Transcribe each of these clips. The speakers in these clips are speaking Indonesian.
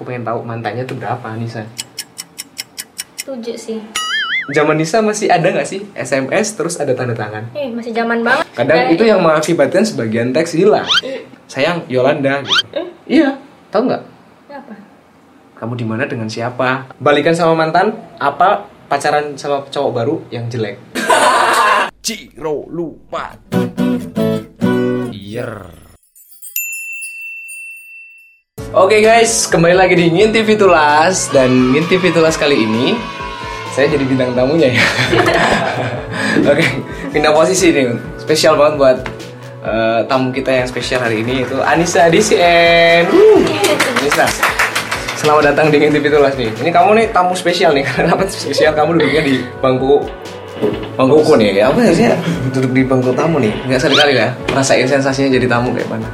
aku pengen tahu mantannya tuh berapa Anissa. Tujuh sih. Zaman Nisa masih ada nggak sih SMS terus ada tanda tangan? Eh, masih zaman banget. Kadang Kayak- itu yang mengakibatkan sebagian teks hilang. Sayang, Yolanda. Gitu. Eh, Iya, tahu nggak? apa? Kamu di mana dengan siapa? Balikan sama mantan? Apa pacaran sama cowok baru yang jelek? Ciro lupa. Yer. Oke guys, kembali lagi di Ngintip Fitulas dan Ngintip Fitulas kali ini saya jadi bintang tamunya ya. Oke, pindah posisi nih, spesial banget buat eh, tamu kita yang spesial hari ini itu Anissa DCN. Anissa, selamat datang di Ngintip Fitulas nih. Ini kamu nih tamu spesial nih, karena apa spesial? Kamu duduknya di bangku bangkuku nih. Ya apa sih? Duduk di bangku tamu nih. Nggak sekali ya? Rasain sensasinya jadi tamu kayak mana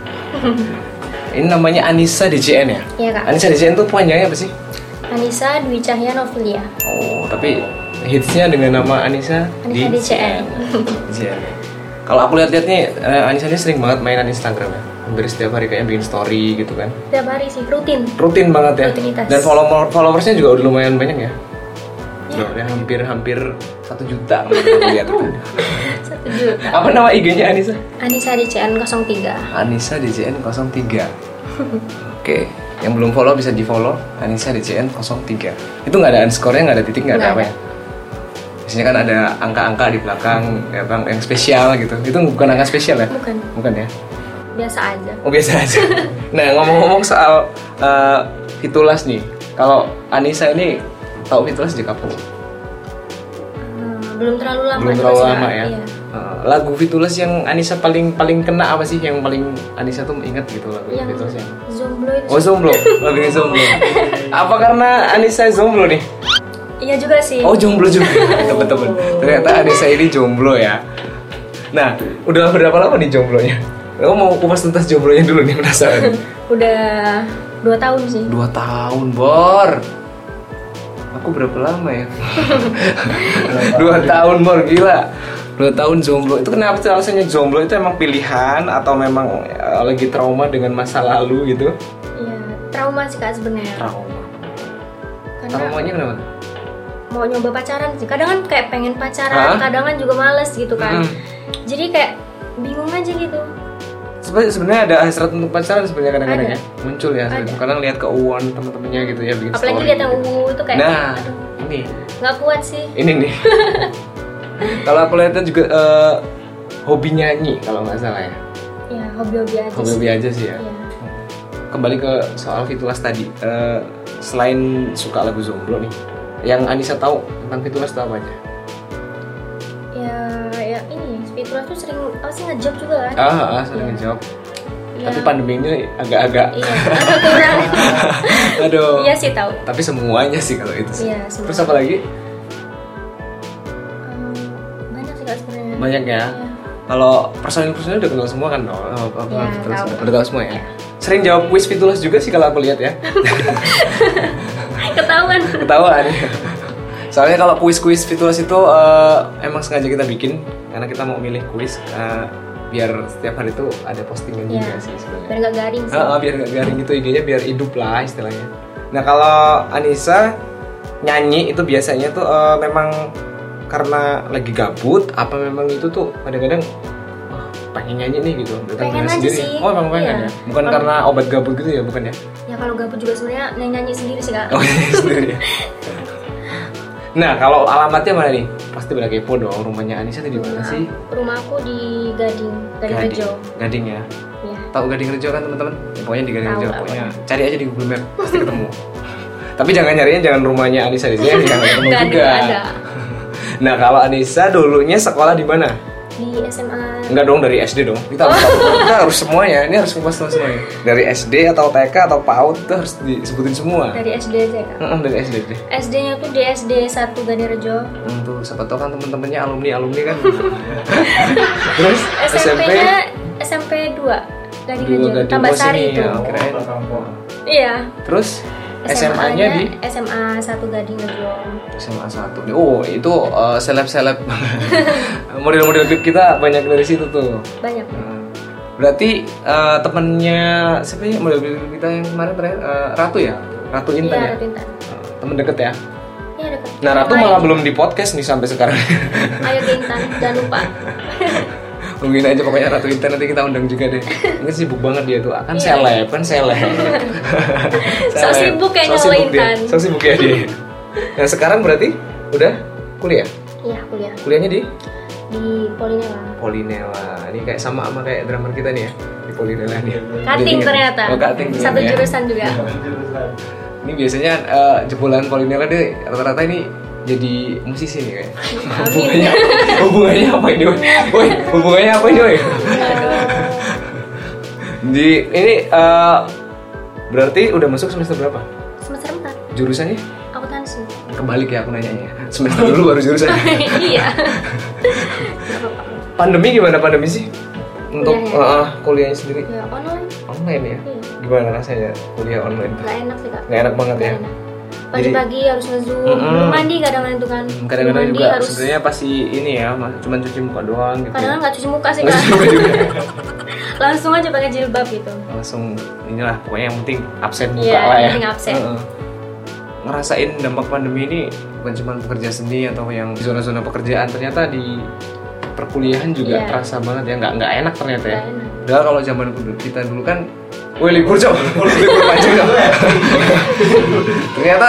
ini namanya Anissa DCN ya Iya, Kak. Anissa DCN tuh panjangnya apa sih Anissa Dwi Cahya Novelia. oh tapi hitsnya dengan nama Anissa Anissa DCN. DCN kalau aku lihat-lihat nih eh, Anissa ini sering banget mainan Instagram ya hampir setiap hari kayaknya bikin story gitu kan Tiap hari sih rutin. rutin banget ya Rutinitas. dan follower followersnya juga udah lumayan banyak ya Udah hampir-hampir satu juta lihat. Satu juta. Apa nama IG-nya Anissa? Anissa DCN 03. Anissa DCN 03 Oke, yang belum follow bisa di follow Anissa DCN 03 Itu nggak ada underscore-nya, nggak ada titik, nggak ada apa ya? Biasanya kan ada angka-angka di belakang ya bang, yang spesial gitu Itu bukan angka spesial ya? Bukan. Bukan ya? Biasa aja. Oh biasa aja Nah ngomong-ngomong soal eh, Fitulas nih Kalau Anissa ini tahu Fitulas sejak kapan? Hmm, belum terlalu lama Belum juga terlalu lama ya Iya. Lagu Fitulas yang Anissa paling paling kena apa sih? Yang paling Anissa tuh inget gitu lagu Yang Fitulas yang Zomblo itu. Oh jomblo, lagunya jomblo. Apa karena Anissa jomblo nih? Iya juga sih. Oh jomblo juga, teman-teman. Ternyata Anissa ini jomblo ya. Nah, udah berapa lama nih jomblonya? Kamu mau kupas tuntas jomblonya dulu nih penasaran. Udah dua tahun sih. Dua tahun, Bor. Aku berapa lama ya? Dua tahun, Bor, gila. Dua tahun jomblo. Itu kenapa sih alasannya jomblo itu emang pilihan atau memang eh, lagi trauma dengan masa lalu gitu? Iya, trauma sih kak sebenarnya. Trauma. Karena Traumanya kenapa? mau nyoba pacaran sih. Kadang kan kayak pengen Hah? pacaran, kadang kan juga males gitu kan. Mm. Jadi kayak bingung aja gitu. Sebenarnya sebenarnya ada hasrat untuk pacaran sebenarnya kadang-kadang Ada. ya muncul ya. Kadang lihat keuuan teman-temannya gitu ya bikin Apalagi lihat yang gitu. ungu itu kayak Nah, aduh, ini nggak kuat sih. ini nih. kalau aku lihatnya juga eh, hobi nyanyi kalau nggak salah ya. Ya hobi-hobi aja Hobi-hobi sih. aja sih ya. Iya. Kembali ke soal Fitulas tadi. Eh, selain suka lagu Zomblo nih, yang Anissa tahu tentang Fitulas itu apa aja? Ya, ya ini spiritual tuh sering apa sih ngejob juga kan? Ah, ah sering Iya. ngejawab. Iya. Tapi pandemi ini agak-agak Iya, agak kurang. aduh. Iya sih tahu. Tapi semuanya sih kalau itu sih. Iya, semua. Terus apa lagi? Banyak ya. Iya. Kalau personil-personil udah kenal semua kan? Oh, oh, oh, Iya, Fitulas tahu. udah, udah tahu semua ya. Sering jawab kuis Fitulas juga sih kalau aku lihat ya. Ketahuan. Ketahuan. Soalnya kalau kuis-kuis Fitulas itu eh, emang sengaja kita bikin karena kita mau milih kuis eh, biar setiap hari itu ada postingan Iya. juga sih sebenarnya. Biar nggak garing sih. Biar nggak garing gitu IG-nya biar hidup lah istilahnya. Nah kalau Anissa nyanyi itu biasanya tuh eh, memang karena lagi gabut apa memang itu tuh kadang-kadang "Wah, pengen nyanyi nih gitu datang Pengen sendiri. sih. Oh emang pengen Iya. ya. Bukan karena obat gabut gitu ya bukan ya? Ya kalau gabut juga sebenarnya nyanyi sendiri sih kak. Oh nyanyi sendiri ya. Nah kalau alamatnya mana nih? Pasti pada kepo dong rumahnya Anissa tuh di mana Rumah- sih? Rumahku di Gading, Gading Rejo. Gading ya. Iya. Tahu Gading Rejo kan teman-teman? Ya, pokoknya di Gading Rejo. Pokoknya cari aja di Google Map pasti ketemu. Tapi jangan nyarinya jangan rumahnya Anissa di sini, jangan ketemu juga. ada. Nah kalau Anissa dulunya sekolah di mana? Di SMA. Enggak dong dari SD dong. Kita harus tahu. kita harus semuanya. Ini harus kupas tahu semuanya. Dari SD atau TK atau PAUD itu harus disebutin semua. Dari SD aja kak. Heeh, dari SD deh. SD-nya tuh di SD 1 Gading Rejo. Hmm, tuh siapa tahu kan teman-temannya alumni alumni kan. Terus SMP SMP-nya SMP 2 Gading dua Rejo. gading Tambah oh, Sari itu. ya. Iya. Terus SMA-nya di SMA 1 Gading Rejo. SMA 1 nih. Oh, itu eh, seleb-seleb. Model-model klip kita banyak dari situ tuh. Banyak. Nah, Berarti eh, temennya siapa ya model klip kita yang kemarin terakhir Eh, Ratu ya? Ratu Intan Iya, ya Ratu Intan. temen deket ya Iya deket. nah Ratu malah belum di podcast nih sampai sekarang Ayo Intan, jangan lupa. Mungkin aja pokoknya Ratu Intan nanti kita undang juga deh Mungkin sibuk banget dia tuh Kan Iya. seleb, kan seleb So sibuk kayaknya So sibuk dia. Intan. So sibuk ya dia Nah sekarang berarti udah kuliah? Iya, kuliah Kuliahnya di di Polinela. Polinela Ini kayak sama sama kayak drummer kita nih ya Di Polinela nih Cutting Udah ternyata. Oh cutting Satu ya. jurusan juga. Ini biasanya eh, jebolan Polinela deh rata-rata ini jadi musisi nih kayak. Hubungannya hubungannya apa ini woi hubungannya apa ini woi di ini eh, berarti udah masuk semester berapa? Semester 4 jurusannya? Akuntansi. kebalik ya aku nanyanya. Semester dulu baru jurusan. Iya. pandemi gimana? Pandemi sih? Untuk Kuliahnya? eh, kuliahnya sendiri? Ya online. online ya? Iya. gimana rasanya kuliah online Gak enak sih kak. nggak enak banget ya? Nggak enak. Pagi-pagi harus ngezoom, Mm-mm. belum mandi kadang-kadang itu kan. Kadang-kadang juga harus sebenarnya pasti ini ya cuman cuci muka doang gitu kadang ya. nggak cuci muka sih juga. Langsung aja pakai jilbab gitu. langsung inilah pokoknya yang penting absen muka Iya, lah yang ya penting absen. Heeh. ngerasain dampak pandemi ini bukan cuma pekerja seni atau yang di zona-zona pekerjaan ternyata di perkuliahan juga Iya. terasa banget ya nggak nggak enak ternyata ya enak. Padahal kalau zaman kita dulu kan Wih libur cok, libur panjang Cok. Ternyata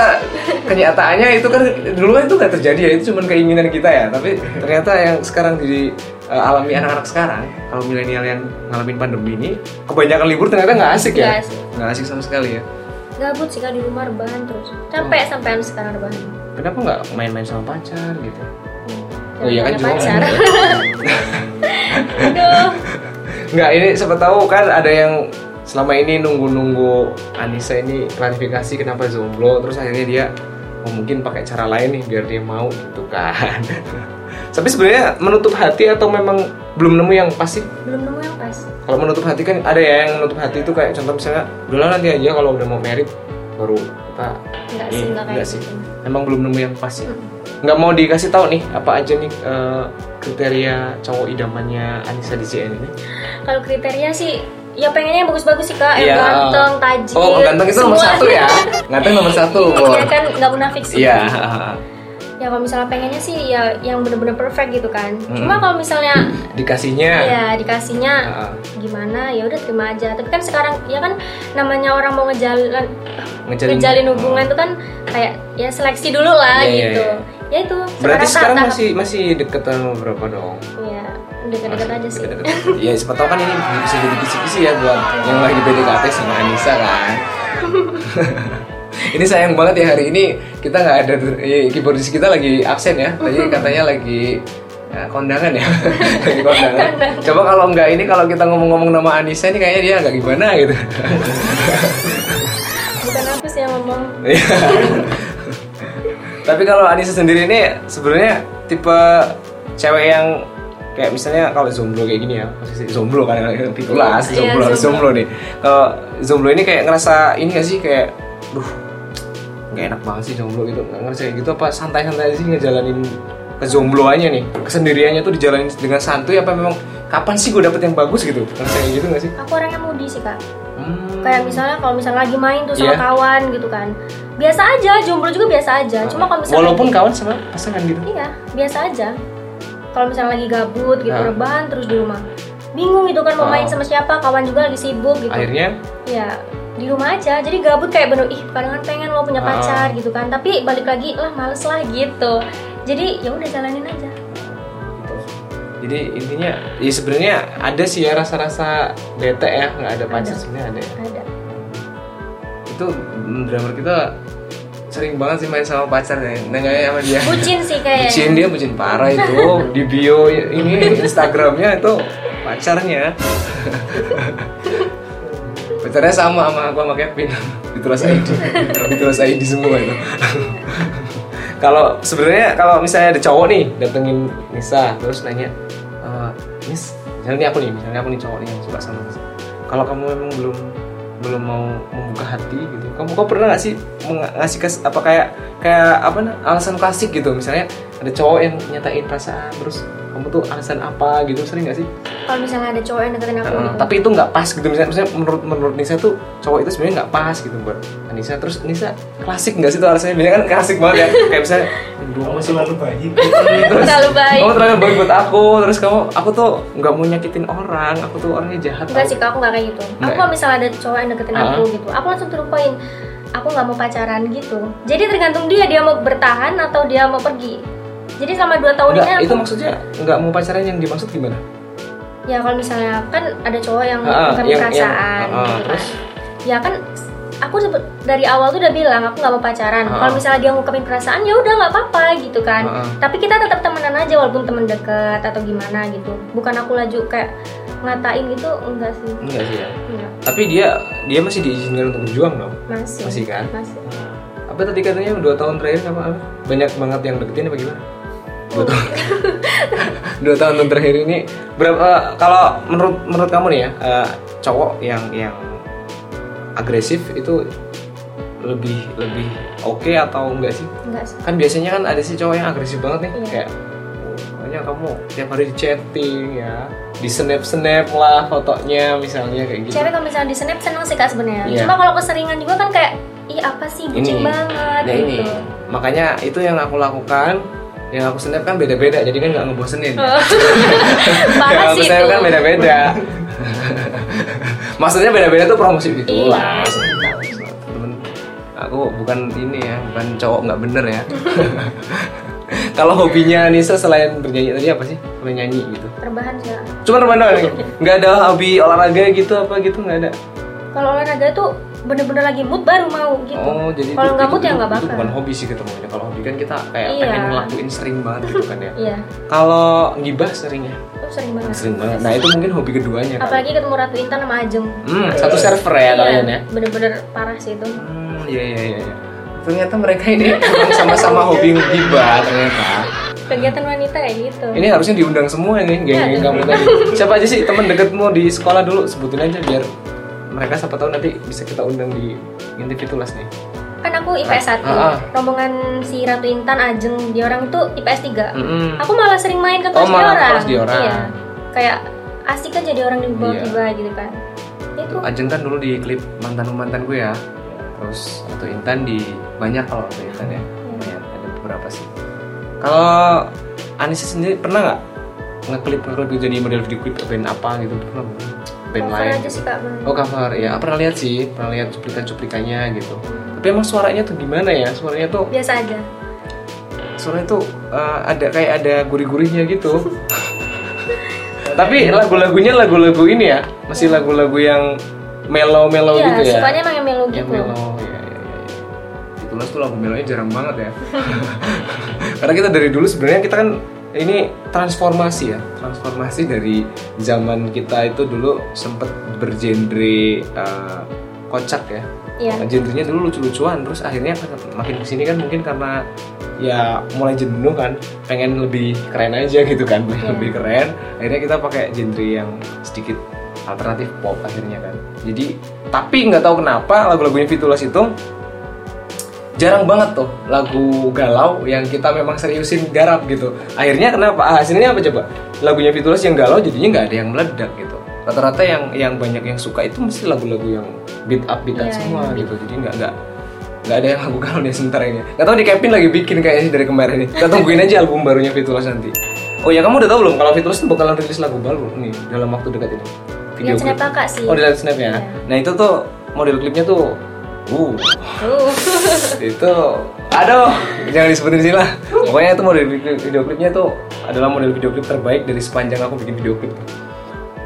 kenyataannya itu kan dulu kan itu nggak terjadi ya, itu cuma keinginan kita ya. Tapi ternyata yang sekarang di uh, alami anak-anak sekarang, kalau milenial yang ngalamin pandemi ini, kebanyakan libur ternyata nggak asik ya, Nggak asik. asik sama sekali ya. Gabut sih kak di rumah rebahan terus. Capek sampean sekarang rebahan. Kenapa nggak main-main sama pacar gitu? Jangan Oh iya kan juga. pacar. Aduh. Nggak ini siapa tahu kan ada yang selama ini nunggu-nunggu Anissa ini klarifikasi kenapa jomblo terus akhirnya dia oh mungkin pakai cara lain nih biar dia mau gitu kan. Tapi sebenarnya menutup hati atau memang belum nemu yang pasti? Belum nemu yang pas. Kalau menutup hati kan ada ya yang menutup hati itu kayak contoh misalnya udahlah nanti aja kalau udah mau merit baru kita Enggak sih, enggak enggak sih. gitu. emang belum nemu yang pas. Mm. Nggak mau dikasih tahu nih apa aja nih eh, kriteria cowok idamannya Anissa di CN ini? Kalau kriteria sih ya pengennya yang bagus-bagus sih kak, Iya. yang ganteng, tajir. Oh, ganteng itu nomor semua. satu ya? Ganteng nomor satu. Iya kan nggak munafik sih. Iya. Ya kalau misalnya pengennya sih ya yang bener-bener perfect gitu kan. Mm. Cuma kalau misalnya Dikasihnya. ya dikasihnya ah, gimana ya udah terima aja. Tapi kan sekarang ya kan namanya orang mau ngejalan ngejalin, ngejalin hubungan tuh kan kayak ya seleksi dulu lah Iya, iya, gitu. iya. Ya itu. Berarti sekarang tahap- masih masih deket sama berapa dong? ya deket-deket aja sih. Deket-deket. Iya, siapa tahu kan ini bisa jadi kisi-kisi ya buat yang lagi PDKT sama Anissa kan. ini sayang banget ya hari ini kita nggak ada ya, keyboardis kita lagi absen ya. Tadi katanya lagi ya, kondangan ya, lagi kondangan. Coba kalau nggak ini kalau kita ngomong-ngomong nama Anissa ini kayaknya dia nggak gimana gitu. Bukan aku sih yang ngomong. Iya. Tapi kalau Anissa sendiri ini sebenarnya tipe cewek yang kayak misalnya kalau jomblo kayak gini ya posisi jomblo kan titulas Iya, jomblo harus jomblo. jomblo nih kalau jomblo ini kayak ngerasa ini gak sih kayak duh nggak enak banget sih jomblo gitu nggak ngerasa kayak gitu apa santai-santai sih ngejalanin kejombloannya nih kesendiriannya tuh dijalanin dengan santuy apa memang kapan sih gue dapet yang bagus gitu ngerasa kayak gitu gak sih Aku orangnya moody sih kak. Hmm. Kayak misalnya kalau misalnya lagi main tuh sama Iya. kawan gitu kan. Biasa aja, jomblo juga biasa aja. Cuma kalau misalnya walaupun kawan sama pasangan gitu Iya, biasa aja. Kalau misalnya lagi gabut gitu, Ah. rebahan terus di rumah. Bingung gitu kan mau Ah. main sama siapa, kawan juga lagi sibuk gitu. akhirnya Ya, di rumah aja. Jadi gabut kayak bener, ih kadang pengen lo punya Ah. pacar gitu kan. Tapi balik lagi, lah males lah gitu. Jadi ya udah jalanin aja. Jadi intinya, ya sebenarnya ada sih ya rasa-rasa bete ya, nggak ada pacar sebenarnya ada. Ya. Ada. Itu mm, drummer kita sering banget sih main sama pacar ya, nanya sama dia. Bucin sih kayaknya. Bucin dia bucin parah itu di bio ini Instagramnya itu pacarnya. pacarnya sama sama aku sama Kevin. Ditulis ID, ditulis ID semua itu. kalau sebenarnya kalau misalnya ada cowok nih datengin Nisa terus nanya, "Eh, Nis, misalnya nih aku nih, misalnya aku nih cowok nih yang suka sama Nisa. Kalau kamu memang belum belum mau membuka hati gitu, kamu kau pernah gak sih ngasih kes, apa kayak kayak apa nah, alasan klasik gitu misalnya ada cowok yang nyatain perasaan terus kamu tuh alasan apa gitu sering nggak sih? Kalau misalnya ada cowok yang deketin aku Heeh, gitu. tapi itu nggak pas gitu. Misalnya, misalnya menurut menurut Nisa tuh cowok itu sebenarnya nggak pas gitu buat Nisa. Terus Nisa klasik nggak sih tuh alasannya? Biasanya kan klasik banget ya. Kayak misalnya "Aduh, Kamu masih selalu baik. terus Terlalu baik. kamu terlalu baik buat aku. Terus kamu aku tuh nggak mau nyakitin orang. Aku tuh orangnya jahat. Enggak sih aku nggak kayak gitu. Aku ya? kalau misalnya ada cowok yang deketin aku gitu aku langsung to the point aku nggak mau pacaran gitu. Jadi tergantung dia dia mau bertahan atau dia mau pergi jadi selama dua tahun Nggak, ini aku itu maksudnya nggak mau pacaran yang dimaksud gimana? Ya kalau misalnya kan ada cowok yang Ah, bukan yang- perasaan yang- ah, gitu kan. terus? ya kan aku sebe- dari awal tuh udah bilang aku nggak mau pacaran. Ah. kalau misalnya dia ngungkapin perasaan ya udah nggak apa-apa gitu kan. Ah, ah. tapi kita tetap temenan aja walaupun temen deket atau gimana gitu. Bukan aku laju kayak ngatain gitu enggak sih. Enggak sih ya. Enggak tapi dia dia masih diizinkan untuk berjuang dong? Masih. Masih kan? masih. Apa tadi katanya dua tahun terakhir sama apa? Banyak banget yang deketin apa gimana dua tahun. Dua tahun terakhir ini berapa kalau menurut menurut kamu nih ya eh, cowok yang yang agresif itu lebih lebih oke atau enggak sih? Enggak sih. Kan biasanya kan ada sih cowok yang agresif banget nih Iya. kayak "Oh, pokoknya kamu tiap hari di chatting ya di snap snap lah fotonya misalnya kayak gitu. Cewek kalau misalnya di snap seneng sih kak sebenarnya. Iya. cuma kalau keseringan juga kan kayak ih apa sih? Bucin Ini. banget Nah ini. gitu. Makanya itu yang aku lakukan yang aku snap kan beda-beda jadi kan nggak ngebosenin. Oh. yang aku snap kan beda-beda. Maksudnya beda-beda tuh promosi gitu Iya. lah temen aku bukan ini ya bukan cowok nggak bener ya. Kalau hobinya Nisa selain bernyanyi tadi apa sih? Selain nyanyi gitu. Rebahan sih cuma rebahan doang nih? nggak ada hobi olahraga gitu apa gitu nggak ada? Kalau olahraga tuh bener-bener lagi mood baru mau gitu Oh, jadi kalau itu- nggak itu- mood ya itu- nggak Itu bakal bukan hobi sih ketemunya. Kalau hobi kan kita kayak Iya. pengen ngelakuin sering banget gitu kan ya. iya Kalau ngibah sering ya? itu sering banget Sering banget. Nah, itu mungkin hobi keduanya kan. apalagi ketemu Ratu Intan sama Ajeng Hmm, satu server ya kalian ya. bener-bener parah sih itu Hmm, iya iya iya. iya. Ternyata mereka ini sama-sama hobi ngibah ternyata. kegiatan wanita kayak gitu Ini harusnya diundang semua nih, geng-geng Aduh. kamu tadi. Siapa aja sih teman deketmu di sekolah dulu sebutin aja biar mereka siapa tahu nanti bisa kita undang di Ngintip Fitulas nih. kan aku IPS 1 Ah, ah. rombongan si Ratu Intan Ajeng dia orang itu IPS 3 Mm-mm. aku malah sering main ke Oh, kelas dia malah ke orang dia orang. iya kayak asik kan jadi orang di bawah Iya. tiba gitu kan itu Ajeng kan dulu di klip mantan mantan gue ya terus Ratu Intan di banyak kalau Ratu Intan ya banyak ada beberapa sih kalau Anissa sendiri pernah nggak ngeklip ngeklip gitu, jadi model video klip band apa gitu pernah? Band cover lain. aja sih kak bener. oh cover. Ya pernah lihat sih pernah lihat cuplikan cuplikannya gitu. Tapi emang suaranya tuh gimana ya? Suaranya tuh biasa aja. Suaranya tuh eh, ada kayak ada gurih-gurihnya gitu. Tapi lagu-lagunya lagu-lagu ini ya? Masih lagu-lagu yang mellow-mellow iya gitu ya? sukanya emang yang melo yang gitu. mellow ya, ya, ya, ya. Itulah tuh lagu melonya jarang banget ya. Karena kita dari dulu sebenarnya kita kan ini transformasi ya transformasi dari zaman kita itu dulu sempet bergenre eh, kocak ya. Iya. Nah, genrenya dulu lucu-lucuan terus akhirnya kan makin ke sini kan mungkin karena ya mulai jenuh kan pengen lebih keren aja gitu kan Iya. lebih keren. Akhirnya kita pakai genre yang sedikit alternatif pop akhirnya kan. Jadi tapi nggak tahu kenapa lagu-lagunya Fitulas itu jarang banget tuh lagu galau yang kita memang seriusin garap gitu. Akhirnya kenapa? Ah, hasilnya apa coba? Lagunya Fitulas yang galau jadinya nggak ada yang meledak gitu. Rata-rata yang yang banyak yang suka itu mesti lagu-lagu yang beat up beatan Iya, semua iya. gitu. Jadi nggak nggak nggak ada yang lagu galau nih sebentar ini. Nggak tahu di Kevin lagi bikin kayaknya sih dari kemarin nih. Kita tungguin aja album barunya Fitulas nanti. Oh ya kamu udah tahu belum kalau Fitulas tuh bakalan rilis lagu baru nih dalam waktu dekat ini? Lihat snap kakak sih. Oh dilihat snap ya Iya. nah itu tuh model klipnya tuh uh Uh. itu aduh jangan disebutin sini lah. Pokoknya itu model video, video klipnya tuh adalah model video klip terbaik dari sepanjang aku bikin video klip.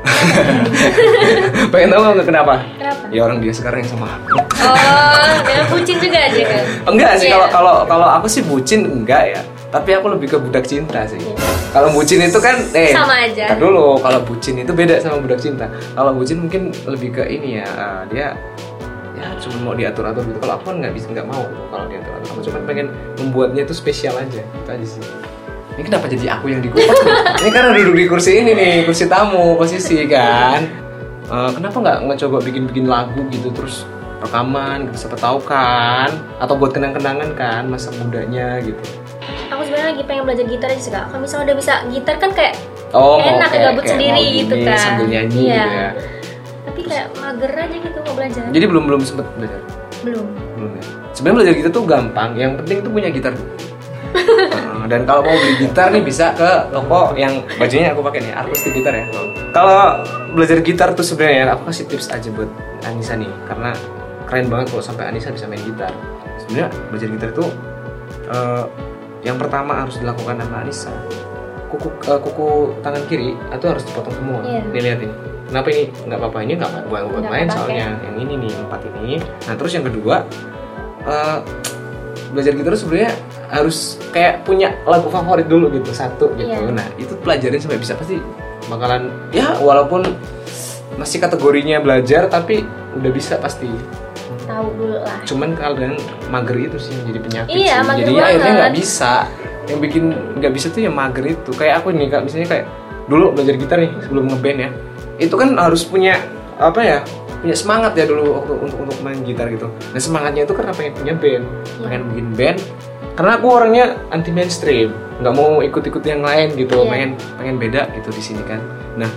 Pengen tahu nggak kenapa? Kenapa? Ya orang dia sekarang yang sama aku. Oh dia bucin juga aja kan? Enggak sih Iya. kalau kalau kalau aku sih bucin enggak ya. Tapi aku lebih ke budak cinta sih. Iya. kalau bucin itu kan eh Sama aja. dulu kalau bucin itu beda sama budak cinta. Kalau bucin mungkin lebih ke ini ya eh, dia ya cuma mau diatur atur gitu. Kalau aku kan nggak bisa nggak mau gitu kalau diatur atur aku cuma pengen membuatnya itu spesial aja itu aja sih. Ini kenapa jadi aku yang dikupas ini karena duduk di kursi ini nih kursi tamu posisi kan. Eh, kenapa nggak ngecoba bikin-bikin lagu gitu terus rekaman gitu siapa tahu kan? Atau buat kenang-kenangan kan masa mudanya gitu. Aku sebenarnya lagi pengen belajar gitar aja sih kak. Kalau misalnya udah bisa gitar kan kayak Oh, enak kayak- gabut kayak sendiri gitu gini kan. Sambil nyanyi Iya. gitu ya. Tapi kayak mager aja gitu mau belajar Jadi belum belum sempet belajar. belum Belum ya. Sebenarnya belajar gitar tuh gampang. Yang penting tuh punya gitar dulu. Heeh, Dan kalau mau beli gitar nih bisa ke toko yang bajunya aku pakai nih, akustik gitar ya. Kalau belajar gitar tuh sebenarnya aku kasih tips aja buat Anissa nih, karena keren banget kalau sampai Anissa bisa main gitar. Sebenarnya belajar gitar itu eh, yang pertama harus dilakukan sama Anissa. Kuku eh, kuku tangan kiri itu harus dipotong semua. Iya. Nih lihat ini. Kenapa ini nggak apa-apa ini nggak buat buat main soalnya yang ini nih empat ini. Nah terus yang kedua eh, belajar gitar sebenarnya harus kayak punya lagu favorit dulu gitu satu gitu. Iya. Nah itu pelajarin sampai bisa pasti bakalan ya walaupun masih kategorinya belajar tapi udah bisa pasti. tahu dulu lah Cuman kalian mager itu sih jadi penyakit Iya, sih. Jadi akhirnya banget. nggak bisa. Yang bikin nggak bisa tuh ya mager itu. Kayak aku nih kak, misalnya kayak dulu belajar gitar nih sebelum ngeband ya. Itu kan harus punya apa ya? Punya semangat ya dulu waktu untuk untuk main gitar gitu. Nah semangatnya itu karena pengen punya band, Iya. pengen bikin band. Karena aku orangnya anti mainstream, nggak mau ikut-ikut yang lain gitu, Iya. pengen pengen beda gitu di sini kan. Nah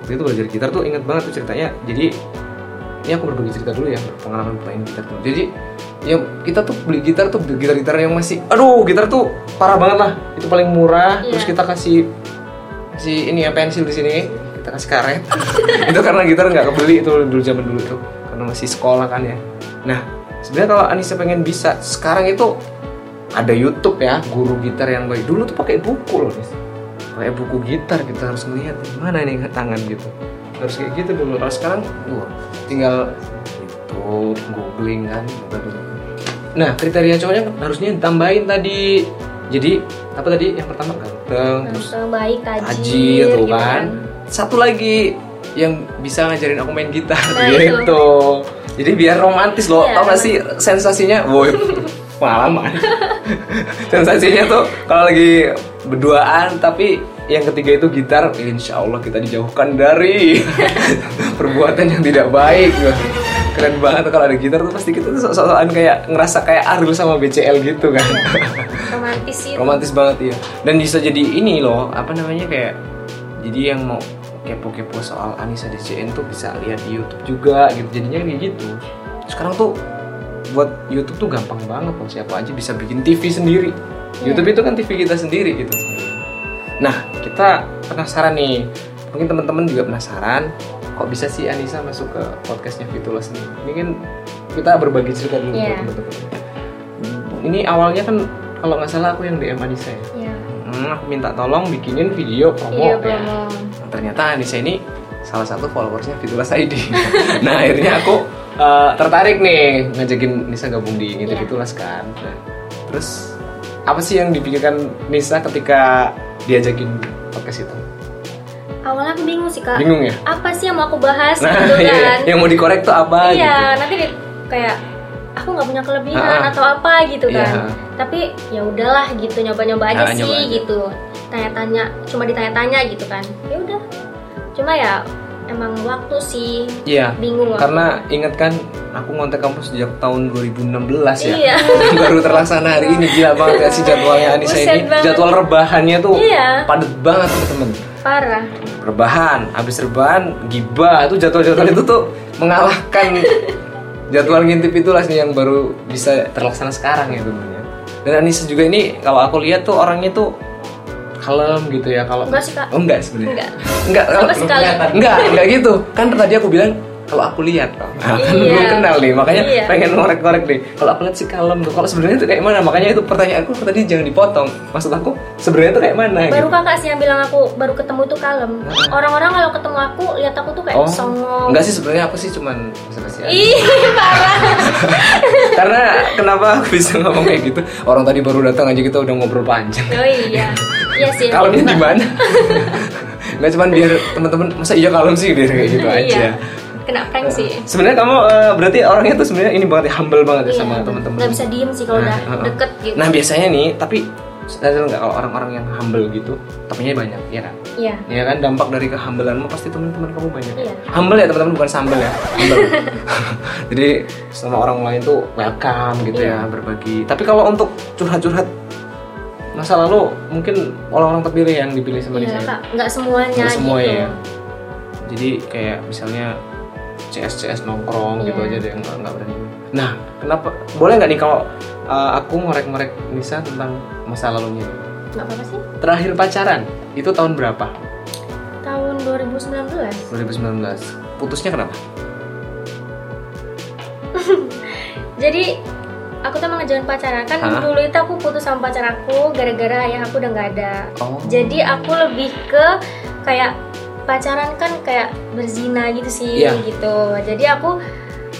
waktu itu belajar gitar tuh inget banget tuh ceritanya. Jadi ini aku berbagi cerita dulu ya pengalaman main gitar tuh. Jadi ya kita tuh beli gitar tuh gitar-gitar yang masih aduh gitar tuh parah banget lah itu paling murah Iya. terus kita kasih kasih ini ya pensil di sini kita kasih karet. Itu karena gitar nggak kebeli itu dulu zaman dulu tuh. Karena masih sekolah kan ya. Nah sebenarnya kalau Anissa pengen bisa sekarang itu ada YouTube ya guru gitar yang baik. Dulu tuh pakai buku loh Nis. Pakai buku gitar kita harus melihat mana nih tangan gitu. Harus kayak gitu dulu. Kalau sekarang wah tinggal itu googling kan nah kriteria cowoknya harusnya ditambahin tadi. Jadi apa tadi yang pertama? Ganteng terus Langsung baik tajir, tajir tuh gitu kan satu lagi yang bisa ngajarin aku main gitar. Nah, itu. gitu. Jadi biar romantis loh. Iya. tau gak sih sensasinya? Woi pengalaman sensasinya tuh kalau lagi berduaan tapi yang ketiga itu gitar insya Allah kita dijauhkan dari perbuatan yang tidak baik. Keren banget kalau ada gitar tuh pasti kita tuh sok-sokan kayak ngerasa kayak Ariel sama BCL gitu kan. Romantis sih romantis banget ya dan bisa jadi ini loh apa namanya kayak jadi yang mau kepo-kepo soal Anissa DCN tuh bisa lihat di YouTube juga gitu. Jadinya kayak gitu. Sekarang tuh buat YouTube tuh gampang banget loh siapa aja bisa bikin TV sendiri. Iya. YouTube itu kan TV kita sendiri gitu. Nah kita penasaran nih. Mungkin teman-teman juga penasaran kok bisa sih Anissa masuk ke podcastnya Fitulas nih ini kan kita berbagi cerita dulu buat teman-teman. Ini awalnya kan kalau nggak salah aku yang DM Anissa ya? Ya Hmm, aku minta tolong bikinin video promo iya ya. promo ternyata Anissa ini salah satu followersnya Fitulas ID. nah akhirnya aku uh, tertarik nih ngajakin Nisa gabung di Ngintip Iya. Fitulas kan. Nah, terus apa sih yang dipikirkan Nisa ketika diajakin podcast itu? awalnya aku bingung sih kak Bingung ya? apa sih yang mau aku bahas Nah, gitu iya, kan yang mau dikorek tuh apa iya gitu? nanti di- kayak aku nggak punya kelebihan Ah, atau apa gitu Iya. kan tapi ya udahlah gitu nyoba-nyoba aja Ah, sih nyoba aja. gitu tanya-tanya cuma ditanya-tanya gitu kan ya cuma ya emang waktu sih Iya. bingung waktu. Karena ingat kan aku ngontek kampus sejak tahun 2016 ya. Iya. Baru terlaksana hari ini gila banget ya sih jadwalnya Anissa Buset ini. banget. Jadwal rebahannya tuh Iya. padet banget teman-teman. parah rebahan habis rebahan gibah itu jadwal-jadwal itu tuh mengalahkan jadwal ngintip itulah sih yang baru bisa terlaksana sekarang ya temennya dan Anissa juga ini kalau aku lihat tuh orangnya tuh kalem gitu ya kalau Enggak sih, Kak. oh enggak sebenarnya Enggak. enggak enggak enggak gitu kan tadi aku bilang kalau aku lihat nah, kan Iya. belum kenal nih makanya Iya. pengen ngorek-ngorek deh kalau aku lihat sih kalem tuh kalau sebenarnya tuh kayak mana makanya itu pertanyaanku tadi jangan dipotong maksud aku sebenarnya tuh kayak mana baru gitu. kakak sih yang bilang aku baru ketemu tuh kalem orang-orang kalau ketemu aku lihat aku tuh kayak Oh, songong enggak sih sebenarnya aku sih cuman ih parah Karena kenapa aku bisa ngomong kayak gitu? Orang tadi baru datang aja kita udah ngobrol panjang. oh iya iya sih Kalemnya di mana? Enggak cuman biar teman-teman masa iya kalem sih biar kayak gitu aja. Iya kena prank sih Sebenarnya kamu eh, berarti orangnya tuh sebenarnya ini banget ya humble banget ya Iya, sama teman-teman. nggak bisa diem sih kalau Nah, udah heeh. deket gitu Nah, biasanya nih, tapi sadar nggak kalau orang-orang yang humble gitu, tapinya banyak, ya kan? iya Ya kan dampak dari kehambelanmu pasti teman-teman kamu banyak. Iya. Humble ya teman-teman bukan sambel ya. Humble. Jadi sama orang lain tuh welcome gitu Iya. ya berbagi. Tapi kalau untuk curhat-curhat masa lalu mungkin orang-orang terpilih yang dipilih sama Iya Nisa ya? kak, nggak semuanya Nggak semua gitu. ya. jadi kayak misalnya CS CS nongkrong gitu Iya. aja deh nggak nggak berani nah kenapa boleh nggak nih kalau uh, aku ngorek-ngorek Nisa tentang masa lalunya Nggak apa-apa sih. terakhir pacaran itu tahun berapa Tahun 2019. 2019 putusnya kenapa Jadi aku tuh emang ngejalan pacaran kan Hah? dulu itu aku putus sama pacar aku gara-gara ayah aku udah nggak ada. oh Jadi aku lebih ke kayak pacaran kan kayak berzina gitu sih Iya. gitu. Jadi aku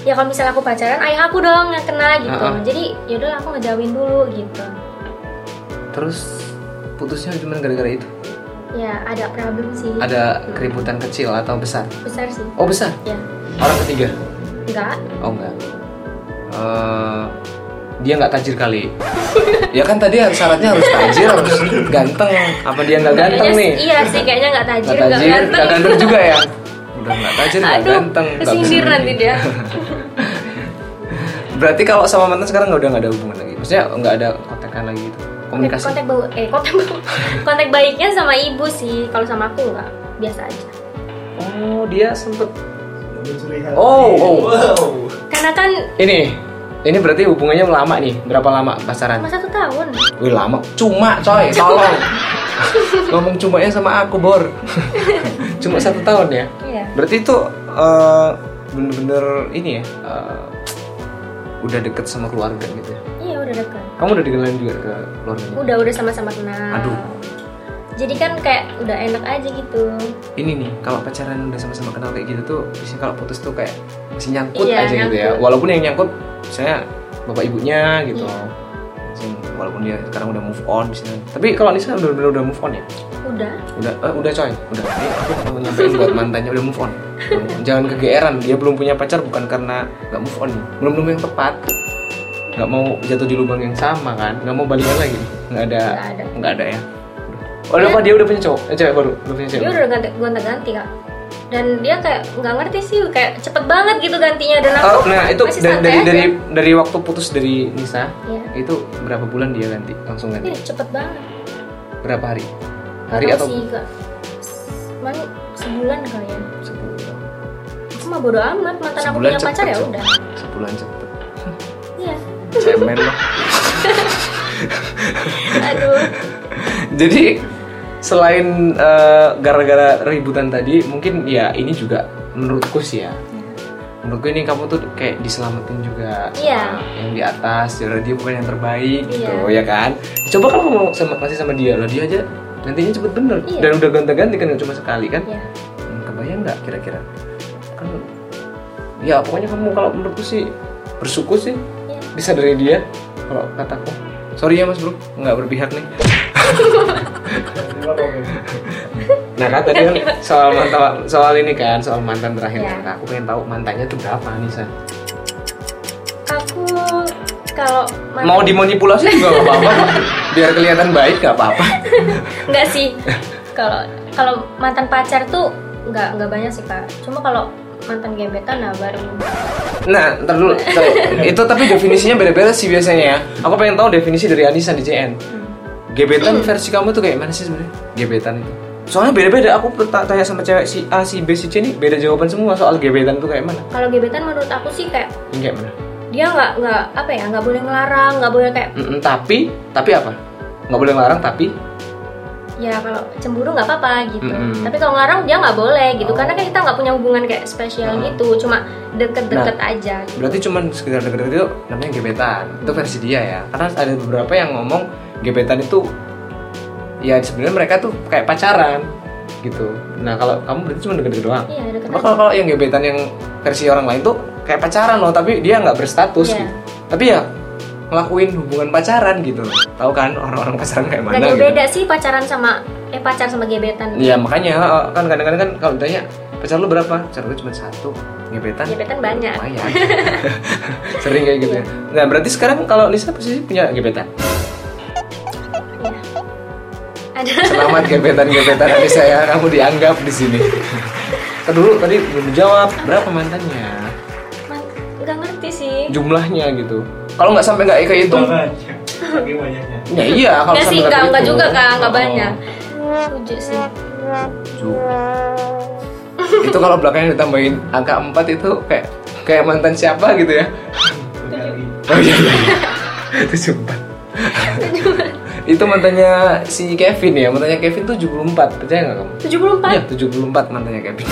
ya kalau misalnya aku pacaran ayah aku dong yang kena gitu. Ah, ah. Jadi yaudah aku ngejauhin dulu gitu. terus putusnya cuma gara-gara itu Ya ada problem sih. ada keributan kecil atau besar besar sih. oh besar Ya orang ketiga enggak. oh enggak Eh, dia nggak tajir kali. Ya kan tadi harus syaratnya harus tajir harus ganteng. Apa dia nggak ganteng Kayaknya nih? Iya sih kayaknya nggak tajir nggak tajir ganteng. nggak ganteng. juga ya? Udah nggak tajir nggak ganteng kesindir nanti dia. berarti kalau sama mantan sekarang nggak udah nggak ada hubungan lagi? Maksudnya nggak ada kontekan lagi gitu? Komunikasi? Kontak bau eh kontak bau. Kontak baiknya sama ibu sih kalau sama aku nggak biasa aja. Oh dia sempet. Oh, oh. Wow. karena kan ini ini berarti hubungannya lama nih berapa lama pacaran? Cuma satu tahun. Wih lama. Cuma coy tolong. Ngomong cumanya sama aku bor. Cuma satu tahun ya? Iya. Berarti itu eh, bener-bener ini ya eh, udah deket sama keluarga gitu ya? Iya udah dekat kamu udah dikenalin juga ke keluarganya? Udah udah sama-sama kenal. Aduh. Jadi kan kayak udah enak aja gitu. Ini nih kalau pacaran udah sama-sama kenal kayak gitu tuh biasanya kalau putus tuh kayak masih nyangkut Iya, aja gitu ya. nyangkut. walaupun yang nyangkut misalnya bapak ibunya gitu. Iya. Walaupun dia sekarang udah move on misalnya. Tapi kalau Nisa udah udah, udah move on ya? Udah. Udah eh, udah coy udah. Ini aku mau nyampein buat mantannya udah move on. Jangan kegeeran dia belum punya pacar bukan karena nggak move on nih. Belum belum yang tepat. Nggak mau jatuh di lubang yang sama kan nggak mau balikan lagi. Nggak ada Nggak ada. ada ya oh apa dia udah punya cowok? Eh, cewek baru udah punya cewek. Dia udah ganti gonta ganti kak. Dan dia kayak nggak ngerti sih kayak cepet banget gitu gantinya. Dan aku Oh, nah itu masih dari dari, aja. dari dari waktu putus dari Nisa Iya. itu berapa bulan dia ganti langsung ganti? Ih, cepet banget. Berapa hari? Hari tahu atau sih kak. Cuman sebulan kali ya. Sebulan. Aku mah bodo amat mantan aku punya pacar cepet, ya udah. Sebulan cepet. Iya. Cemen loh aduh. Jadi selain eh, gara-gara ributan tadi, mungkin ya ini juga menurutku sih ya. Menurutku ini kamu tuh kayak diselamatin juga sama Iya. yang di atas. Jadi dia bukan yang terbaik gitu, Iya. ya kan? Coba kamu mau sama masih sama dia, lah dia aja nantinya cepet bener Iya. dan udah gonta-ganti kan cuma sekali kan? ya Hmm, kebayang nggak kira-kira? Kan ya pokoknya kamu kalau menurutku sih bersyukur sih Iya. bisa dari dia kalau kataku. Sorry ya mas bro, nggak berpihak nih. Nah kan tadi kan soal mantan soal ini kan soal mantan terakhir Ya. Nah, aku pengen tahu mantannya tuh berapa Nisa aku kalau mantan- mau dimanipulasi juga gak apa-apa. Biar kelihatan baik gak apa-apa. Nggak sih. Kalau kalau mantan pacar tuh nggak nggak banyak sih kak. Cuma kalau mantan gebetan nah baru. Nah ntar dulu ntar. itu tapi definisinya beda-beda sih biasanya ya. Aku pengen tahu definisi dari Anissa di CN gebetan versi kamu tuh kayak mana sih sebenarnya? Gebetan itu. Soalnya beda-beda aku tanya sama cewek si A si B si C nih beda jawaban semua soal gebetan tuh kayak mana. Kalau gebetan menurut aku sih kayak kayak mana? dia nggak nggak apa ya nggak boleh ngelarang nggak boleh kayak Mm-mm, tapi tapi apa? Nggak boleh larang tapi ya kalau cemburu nggak apa-apa gitu Mm-mm. tapi kalau ngelarang dia nggak boleh gitu Oh. karena kan kita nggak punya hubungan kayak spesial Oh. gitu cuma deket-deket aja gitu. Berarti cuman sekedar deket-deket itu namanya gebetan. Itu versi dia ya. Karena ada beberapa yang ngomong gebetan itu ya sebenarnya mereka tuh kayak pacaran gitu. Nah kalau kamu berarti cuma deket-deket doang. iya deket Cuma kalau kalau yang gebetan yang versi orang lain tuh kayak pacaran loh, tapi dia nggak berstatus Iya. gitu. Tapi ya ngelakuin hubungan pacaran gitu. Tahu kan orang-orang pacaran kayak mana jauh gitu. beda sih pacaran sama eh pacar sama gebetan. Iya makanya kan kadang-kadang kan kalau ditanya pacar lu berapa? Pacar gue cuma satu. Gebetan. Gebetan banyak. Lumayan. Sering kayak gitu. Ya nah berarti sekarang kalau Nisa posisi punya gebetan? Iya. ada. Selamat gebetan gebetan Nisa ya kamu dianggap di sini. Ntar dulu tadi belum dijawab. Berapa mantannya? Man- nggak ngerti sih. Jumlahnya gitu kalau nggak sampai nggak kehitung. Ya iya kalau Nggak sih, sampai enggak, kayak enggak gitu. juga kak, enggak Oh. banyak Tujuh sih Tujuh. itu kalau belakangnya ditambahin angka 4 itu kayak kayak mantan siapa gitu ya oh iya iya iya. tujuh empat itu mantannya si Kevin ya mantannya Kevin tuh 74 percaya nggak kamu Tujuh puluh empat iya 74 mantannya Kevin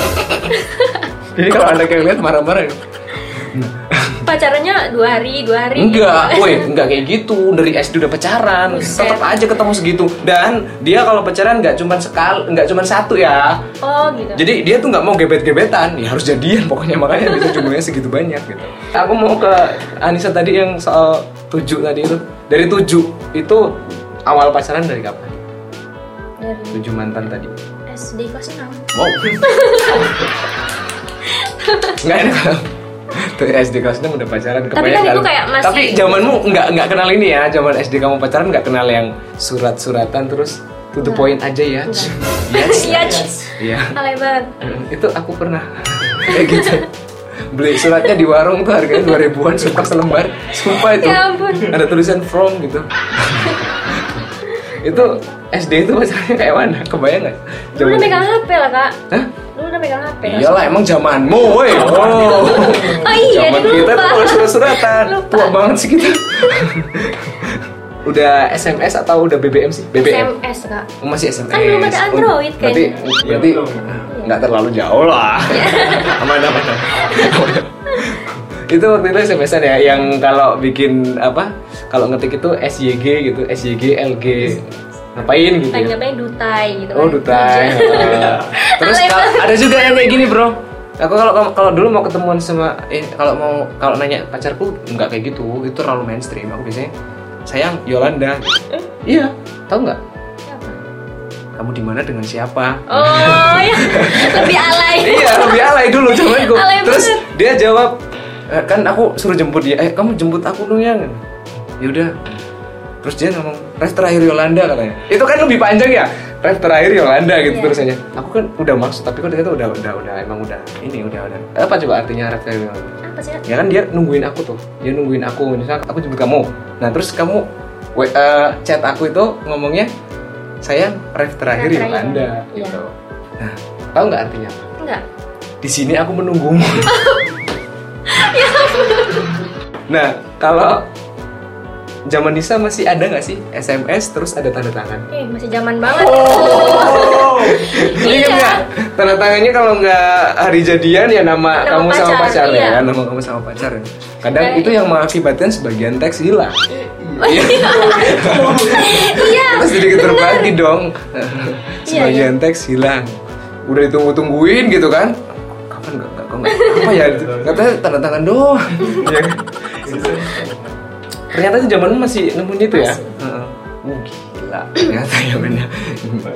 jadi kalau ada yang lihat marah-marah ya. Pacarannya dua hari, dua hari Enggak, woi, enggak kayak gitu. Dari SD udah pacaran, Buset. tetap aja ketemu segitu. Dan dia kalau pacaran nggak cuma sekali, nggak cuma satu ya. Oh gitu Jadi dia tuh nggak mau gebet-gebetan, ya harus jadian pokoknya makanya bisa jumlahnya segitu banyak gitu. Aku mau ke Anissa tadi yang soal tujuh tadi itu. Dari tujuh itu awal pacaran dari kapan? Dari Tujuh mantan tadi. SD kelas 6 Wow. Enggak ada. Tuh SD kelas 6 udah pacaran Tapi kan itu kayak masih- Tapi zamanmu enggak enggak kenal ini ya, zaman SD kamu pacaran enggak kenal yang surat-suratan terus to the point aja ya. Yes. Alay banget Itu aku pernah kayak gitu. Beli suratnya di warung tuh harganya 2000-an sumpah selembar. Sumpah itu. Ya ampun Ada tulisan from gitu. itu SD itu pacarannya kayak mana? Kebayang nggak? Dulu udah megang HP lah kak Hah? Dulu udah megang HP Iyalah emang zamanmu, woi. Oh. Oh iya, Zaman lupa. kita tuh kalau surat-suratan. Lupa. Tua banget sih kita. udah SMS atau udah BBM sih? BBM. SMS kak Oh, masih SMS. Kan belum ada Oh, Android Berarti kayaknya. berarti Iya, belum. nggak terlalu jauh lah. Aman aman. itu waktu itu SMS-an ya yang kalau bikin apa? Kalau ngetik itu SYG gitu, SYG LG ngapain gitu. Ya? ngapain dutai gitu Oh kan. dutai. Terus ada juga yang kayak gini bro. Aku kalau kalau- dulu mau ketemuan sama eh kalau mau kalau nanya pacarku nggak kayak gitu, itu terlalu mainstream. Aku biasanya sayang Yolanda. Iya, tahu nggak? Kamu di mana dengan siapa? Oh ya Lebih alay iya, lebih alay dulu zamanku. Alay Terus banget. dia jawab, "Eh, kan aku suruh jemput dia. Eh, kamu jemput aku dong yang. Ya udah. Terus dia ngomong, ref terakhir Yolanda katanya. Itu kan lebih panjang ya. Ref terakhir Yolanda gitu Iya. terusannya. Aku kan udah maksud, tapi kok ternyata udah udah udah emang udah ini udah udah. Apa coba artinya ref terakhir Yolanda? Apa sih? Ya kan dia nungguin aku tuh. Dia nungguin aku. Misalnya aku jemput kamu. Nah, terus kamu we- eh, chat aku itu ngomongnya sayang ref terakhir Ref terakhir. Yolanda Iya. gitu. Nah, tahu nggak artinya apa? Enggak di sini aku menunggumu. nah, kalau zaman Nisa masih ada nggak sih SMS terus ada tanda tangan? Eh masih zaman banget Oh, Iya. ingat nggak? Tanda tangannya kalau nggak hari jadian ya nama, Nama kamu sama pacar, pacar iya. ya, kan? nama kamu sama pacar. ya. Kadang Kayak- itu yang mengakibatkan sebagian teks hilang. Iya Terus sedikit terbagi dong. Iya, Sebagian teks hilang. Udah ditunggu-tungguin gitu kan? Kapan nggak nggak- apa ya? Katanya tanda tangan doang. Iya? Ternyata itu zamanmu masih nemuin itu ya? Heeh. Uh, gila. Ternyata ya benar.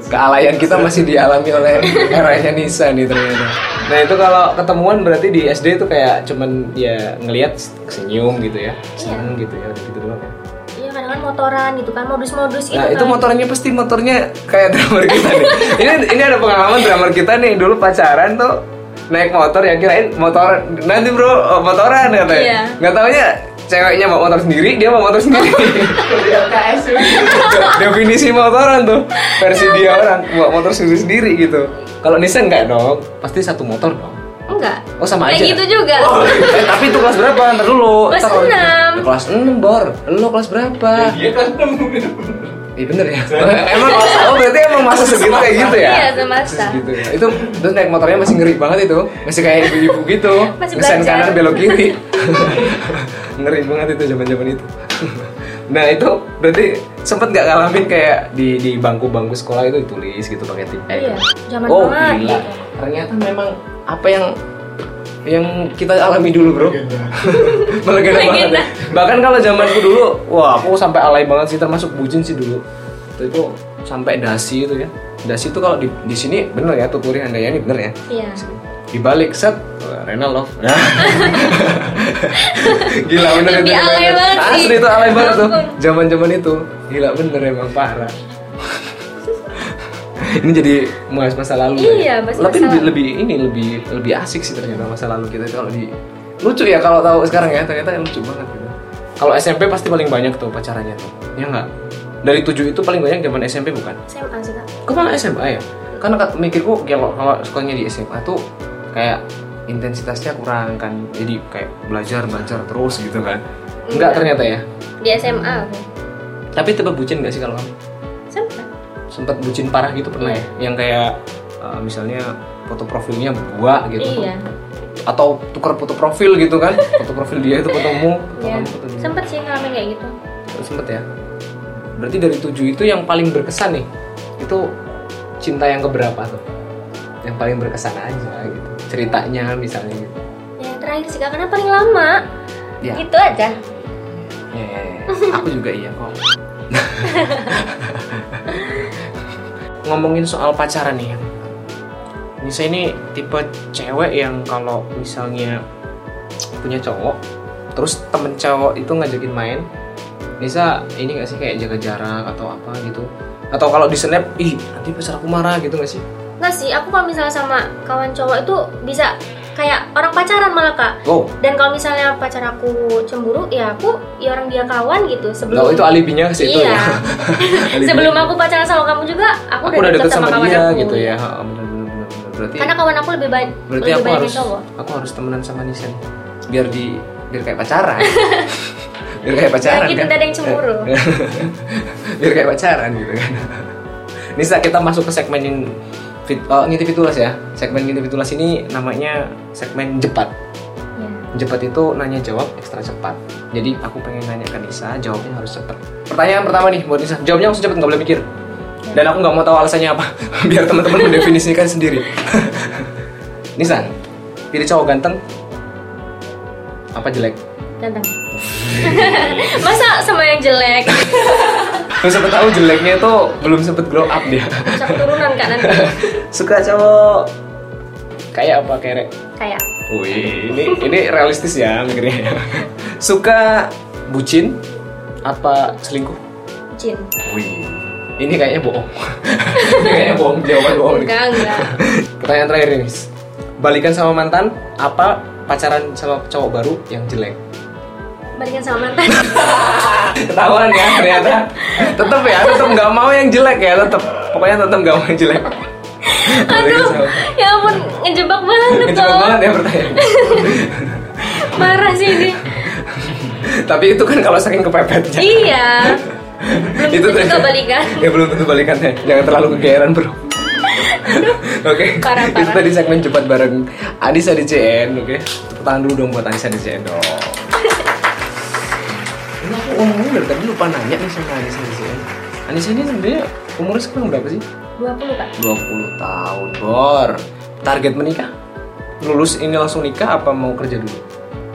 Kealayan kita masih dialami oleh eranya Nisa nih ternyata. Nah itu kalau ketemuan berarti di SD itu kayak cuman ya ngelihat senyum gitu ya, seneng gitu ya, udah gitu doang ya. Iya kadang-kadang motoran gitu kan modus-modus gitu Nah itu kan. motornya pasti motornya kayak drummer kita nih. ini ini ada pengalaman drummer kita nih dulu pacaran tuh naik motor ya kirain motor nanti bro oh, motoran katanya. Iya. Nggak taunya ceweknya bawa motor sendiri dia bawa motor sendiri. Definisi motoran tuh versi dia orang bawa motor sendiri sendiri gitu. Kalau Nissan enggak dong, pasti satu motor dong. Enggak Oh sama Kayak aja. gitu juga Eh, tapi itu kelas berapa? Ntar dulu. Kelas enam. Ya, kelas 6 bor. Lo kelas berapa? Dia kan Iya bener ya. emang oh berarti emang masa segitu kayak gitu ya? Iya, semasa. Gitu ya. Itu terus naik motornya masih ngeri banget itu. Masih kayak ibu-ibu gitu. Masih Ngesen kanan belok kiri. ngeri banget itu zaman-zaman itu. nah, itu berarti sempet nggak ngalamin kayak di di bangku-bangku sekolah itu ditulis gitu pakai tip eh, Iya, zaman oh, banget gila. gitu. Ternyata memang apa yang yang kita alami dulu, Bro. Melegenda banget ya. Bahkan kalau zamanku dulu, wah aku sampai alay banget sih termasuk bucin sih dulu. Itu, itu sampai dasi itu ya. Dasi itu kalau di, di sini bener ya tuturi handayani bener ya. Iya Di balik set Rena love. Nah. Gila bener Lebih itu. alay banget. Asli itu alay banget tuh. Ampun. Zaman-zaman itu. Gila bener emang parah. Ini jadi bahas masa lalu ya. Iya, bahas Tapi masa lebih, lalu. lebih ini lebih lebih asik sih ternyata masa lalu kita itu kalau di lucu ya kalau tahu sekarang ya ternyata lucu banget gitu. Kalau SMP pasti paling banyak tuh pacarannya tuh. Ya enggak? Dari tujuh itu paling banyak zaman SMP bukan? SMA sih kak Kok malah SMA ya? Karena kak, mikirku kalau kalau sekolahnya di SMA tuh kayak intensitasnya kurang kan. Jadi kayak belajar belajar terus gitu kan. Enggak Enggak. ternyata ya. di SMA aku Tapi tipe bucin gak sih kalau kamu? Sempat bucin parah gitu pernah ya? Yang kayak uh, misalnya foto profilnya gua gitu. iya Atau tukar foto profil gitu kan. Foto profil dia itu fotomu, foto iya kamu, foto dia. sempet sih ngalamin kayak gitu Sempet ya. Berarti dari tujuh itu yang paling berkesan nih. Itu cinta yang keberapa tuh? Yang paling berkesan aja gitu. Ceritanya misalnya gitu. ya yang terakhir sih karena paling lama Ya. gitu aja Ya, ya, ya. Aku juga iya kok. Ngomongin soal pacaran nih. Nisa ini tipe cewek yang kalau misalnya punya cowok, terus temen cowok itu ngajakin main, Nisa ini gak sih kayak jaga jarak atau apa gitu? Atau kalau di snap, ih nanti pacar aku marah gitu gak sih? nggak sih aku kalau misalnya sama kawan cowok itu bisa kayak orang pacaran malah kak Oh, dan kalau misalnya pacar aku cemburu ya aku ya orang dia kawan gitu sebelum lo itu alibinya ke situ Iya. ya. Sebelum aku pacaran sama kamu juga aku, aku udah deket sama, kawan dia aku gitu ya. Bener, bener, bener. Berarti karena kawan aku lebih banyak berarti lebih aku banyak harus cowok aku harus temenan sama Nisen biar di biar kayak pacaran biar kayak pacaran Lagi kan ada yang cemburu. biar kayak pacaran gitu kan Nisa kita masuk ke segmen oh, ngintip fitulas ya segmen ngintip fitulas ini namanya segmen jepat ya. Jepat itu nanya jawab ekstra cepat. Jadi aku pengen nanya ke Nisa, jawabnya harus cepat. Pertanyaan pertama nih buat Nisa, jawabnya langsung cepet nggak boleh mikir. Dan aku nggak mau tahu alasannya apa, biar teman-teman mendefinisikan sendiri. Nisa, pilih cowok ganteng apa jelek? ganteng masa sama yang jelek Lu sempet tahu jeleknya itu belum sempet glow up dia. bisa keturunan kak nanti Suka cowok kayak apa kerek? kayak Wih, ini ini realistis ya mikirnya. Suka bucin apa selingkuh? jin Wih, ini kayaknya bohong. ini kayaknya bohong, jawaban bohong. enggak enggak Pertanyaan terakhir ini. Balikan sama mantan apa pacaran sama cowok baru yang jelek? balikan sama mantan Ketahuan ya ternyata. Tetep ya, tetep nggak mau yang jelek ya, tetep. Pokoknya tetep nggak mau yang jelek. Aduh ya ampun ngejebak banget Ngejebak banget ya pertanyaan. marah sih ini. Tapi itu kan kalau saking kepepetnya. iya. Belum itu tentu balikan ya belum tentu balikan ya. Jangan terlalu kegeeran bro. Oke. Parah, itu tadi segmen cepat bareng Anissa di CN oke. Tepuk tangan dulu dong buat Anissa di CN dong ini ngomong dari tadi lupa nanya nih sama Anissa di CN Anissa ini sebenarnya umurnya sekarang berapa sih? 20 kak. 20 tahun bor. Target menikah? Lulus ini langsung nikah apa mau kerja dulu?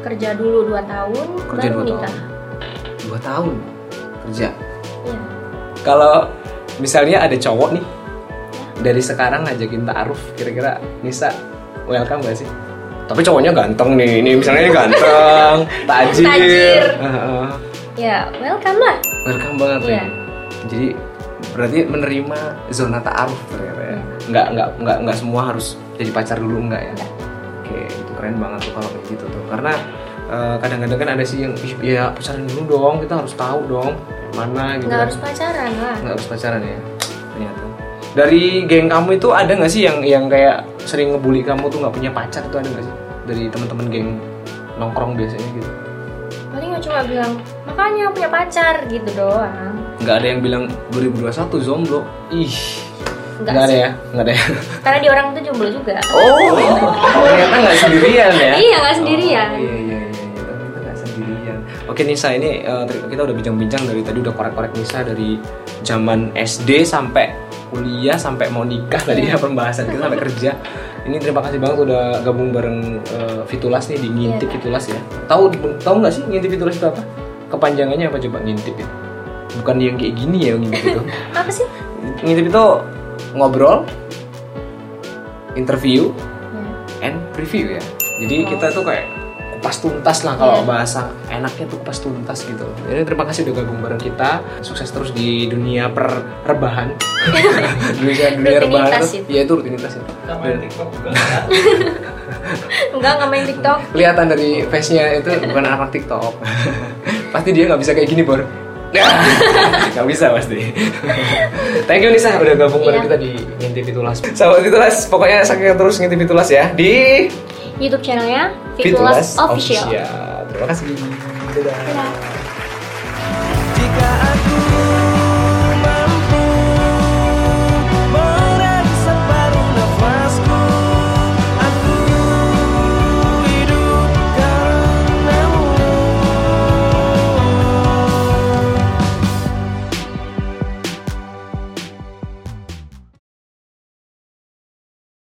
Kerja dulu 2 tahun kerja baru dua nikah. tahun. Dua tahun? Kerja? Iya. Kalau misalnya ada cowok nih dari sekarang ngajakin ta'aruf, kira-kira Nisa welcome gak sih? Tapi cowoknya ganteng nih, ini misalnya ganteng, tajir. Tajir. Ya welcome lah welcome banget Iya. nih. Jadi berarti menerima zona ta'aruf ternyata ya. Nggak nggak nggak nggak semua harus jadi pacar dulu enggak ya? Nggak. Oke, itu keren banget tuh kalau kayak gitu tuh. Karena eh, kadang-kadang kan ada sih yang "Ih, ya pacaran dulu dong, kita harus tahu dong mana gitu. nggak kan. harus pacaran lah nggak harus pacaran ya ternyata dari geng kamu itu ada nggak sih yang yang kayak sering ngebully kamu tuh nggak punya pacar itu ada nggak sih dari teman-teman geng nongkrong biasanya gitu paling cuma bilang makanya punya pacar gitu doang. Nggak ada yang bilang 2021 zomblo. Ih Nggak nggak ada sih. ya? Nggak ada ya? Karena dia orang itu jomblo juga. Oh ternyata nggak sendirian ya? Iya nggak sendirian. Oh, iya iya iya. Iya ternyata sendirian. Oke Nisa ini tadi kita udah bincang-bincang dari tadi udah korek-korek Nisa dari zaman SD sampai kuliah sampai mau nikah tadi ya pembahasan kita sampai kerja. Ini terima kasih banget udah gabung bareng eh, Fitulas nih di ngintip Iya. Fitulas ya. Tahu tahu nggak sih ngintip Fitulas itu apa kepanjangannya apa coba ngintip itu bukan yang kayak gini ya ngintip itu apa sih ngintip itu ngobrol interview Ya. and preview ya. Jadi kita tuh kayak kupas tuntas lah kalau Iya. bahasa enaknya tuh kupas tuntas gitu. Jadi terima kasih udah gabung bareng kita. Sukses terus di dunia perrebahan. dunia dunia rebahan itu. Iya itu rutinitas ya. Dan enggak nggak main tiktok Kelihatan dari face-nya itu bukan anak TikTok. Pasti dia nggak bisa kayak gini bor. Nggak bisa pasti. Thank you Nisa. Udah gabung bareng Iya. kita di ngintip Fitulas sahabat Fitulas pokoknya saksikan terus ngintip Fitulas ya di YouTube channelnya Fitulas Official. terima kasih. Dadah. Dadah.